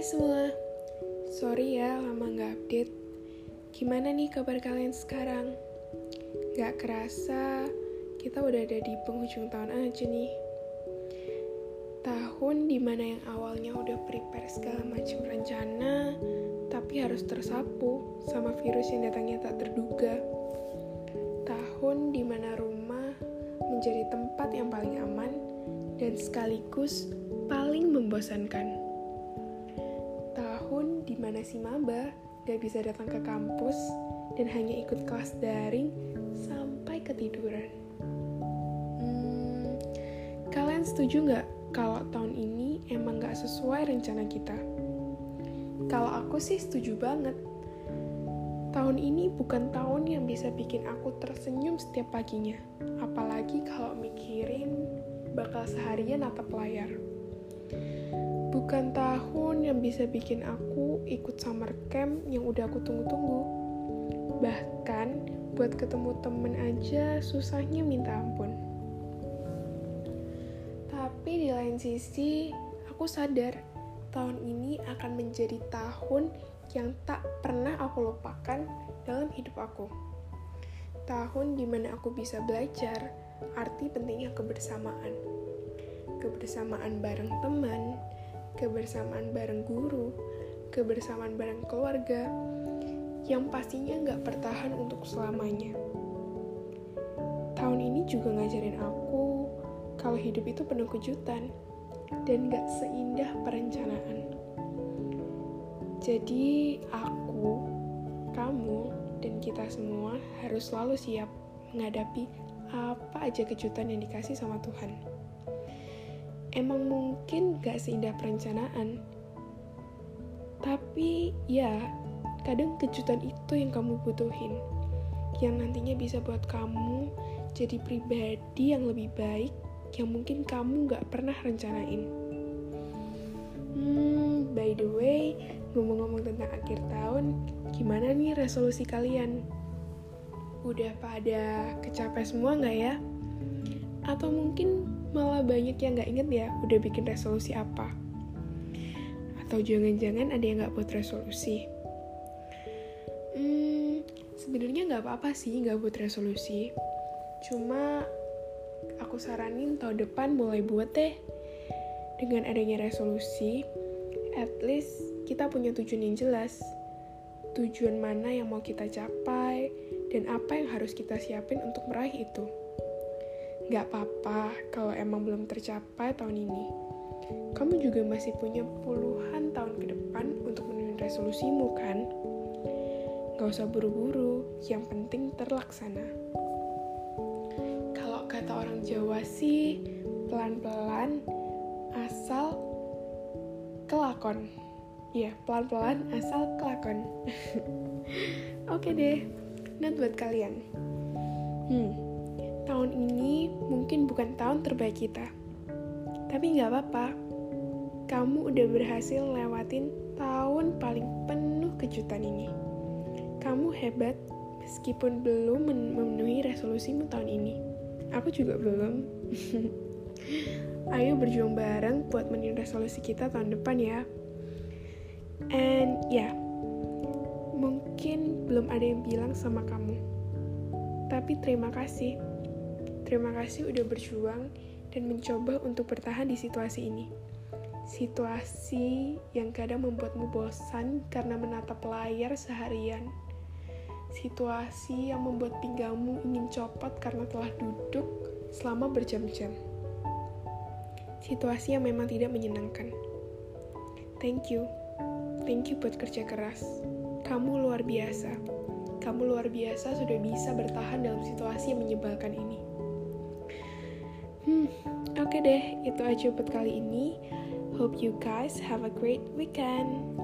Hai semua, sorry ya lama gak update. Gimana nih kabar kalian sekarang? Gak kerasa, kita udah ada di penghujung tahun aja nih. Tahun di mana yang awalnya udah prepare segala macam rencana, tapi harus tersapu sama virus yang datangnya tak terduga. Tahun di mana rumah menjadi tempat yang paling aman dan sekaligus paling membosankan di mana si maba gak bisa datang ke kampus dan hanya ikut kelas daring sampai ketiduran. Hmm, kalian setuju nggak kalau tahun ini emang gak sesuai rencana kita? Kalau aku sih setuju banget. Tahun ini bukan tahun yang bisa bikin aku tersenyum setiap paginya. Apalagi kalau mikirin bakal seharian atap layar bukan tahun yang bisa bikin aku ikut summer camp yang udah aku tunggu-tunggu. Bahkan buat ketemu temen aja susahnya minta ampun. Tapi di lain sisi, aku sadar tahun ini akan menjadi tahun yang tak pernah aku lupakan dalam hidup aku. Tahun di mana aku bisa belajar arti pentingnya kebersamaan. Kebersamaan bareng teman, kebersamaan bareng guru, kebersamaan bareng keluarga, yang pastinya nggak bertahan untuk selamanya. Tahun ini juga ngajarin aku kalau hidup itu penuh kejutan dan nggak seindah perencanaan. Jadi aku, kamu, dan kita semua harus selalu siap menghadapi apa aja kejutan yang dikasih sama Tuhan emang mungkin gak seindah perencanaan. Tapi ya, kadang kejutan itu yang kamu butuhin. Yang nantinya bisa buat kamu jadi pribadi yang lebih baik yang mungkin kamu gak pernah rencanain. Hmm, by the way, ngomong-ngomong tentang akhir tahun, gimana nih resolusi kalian? Udah pada kecapek semua nggak ya? Atau mungkin malah banyak yang nggak inget ya udah bikin resolusi apa. Atau jangan-jangan ada yang nggak buat resolusi. Hmm, sebenarnya nggak apa-apa sih nggak buat resolusi. Cuma aku saranin tahun depan mulai buat deh. Dengan adanya resolusi, at least kita punya tujuan yang jelas. Tujuan mana yang mau kita capai, dan apa yang harus kita siapin untuk meraih itu. Gak apa-apa kalau emang belum tercapai tahun ini. Kamu juga masih punya puluhan tahun ke depan untuk memenuhi resolusimu kan? Gak usah buru-buru, yang penting terlaksana. Kalau kata orang Jawa sih, pelan-pelan asal kelakon. Ya, pelan-pelan asal kelakon. Oke deh, not buat kalian. Hmm, tahun ini mungkin bukan tahun terbaik kita. Tapi nggak apa-apa, kamu udah berhasil lewatin tahun paling penuh kejutan ini. Kamu hebat meskipun belum memenuhi resolusimu tahun ini. Aku juga belum. Ayo berjuang bareng buat memenuhi resolusi kita tahun depan ya. And ya, yeah, mungkin belum ada yang bilang sama kamu. Tapi terima kasih Terima kasih udah berjuang dan mencoba untuk bertahan di situasi ini. Situasi yang kadang membuatmu bosan karena menatap layar seharian. Situasi yang membuat pinggangmu ingin copot karena telah duduk selama berjam-jam. Situasi yang memang tidak menyenangkan. Thank you. Thank you buat kerja keras. Kamu luar biasa. Kamu luar biasa sudah bisa bertahan dalam situasi yang menyebalkan ini. Hmm, oke okay deh, itu aja buat kali ini. Hope you guys have a great weekend.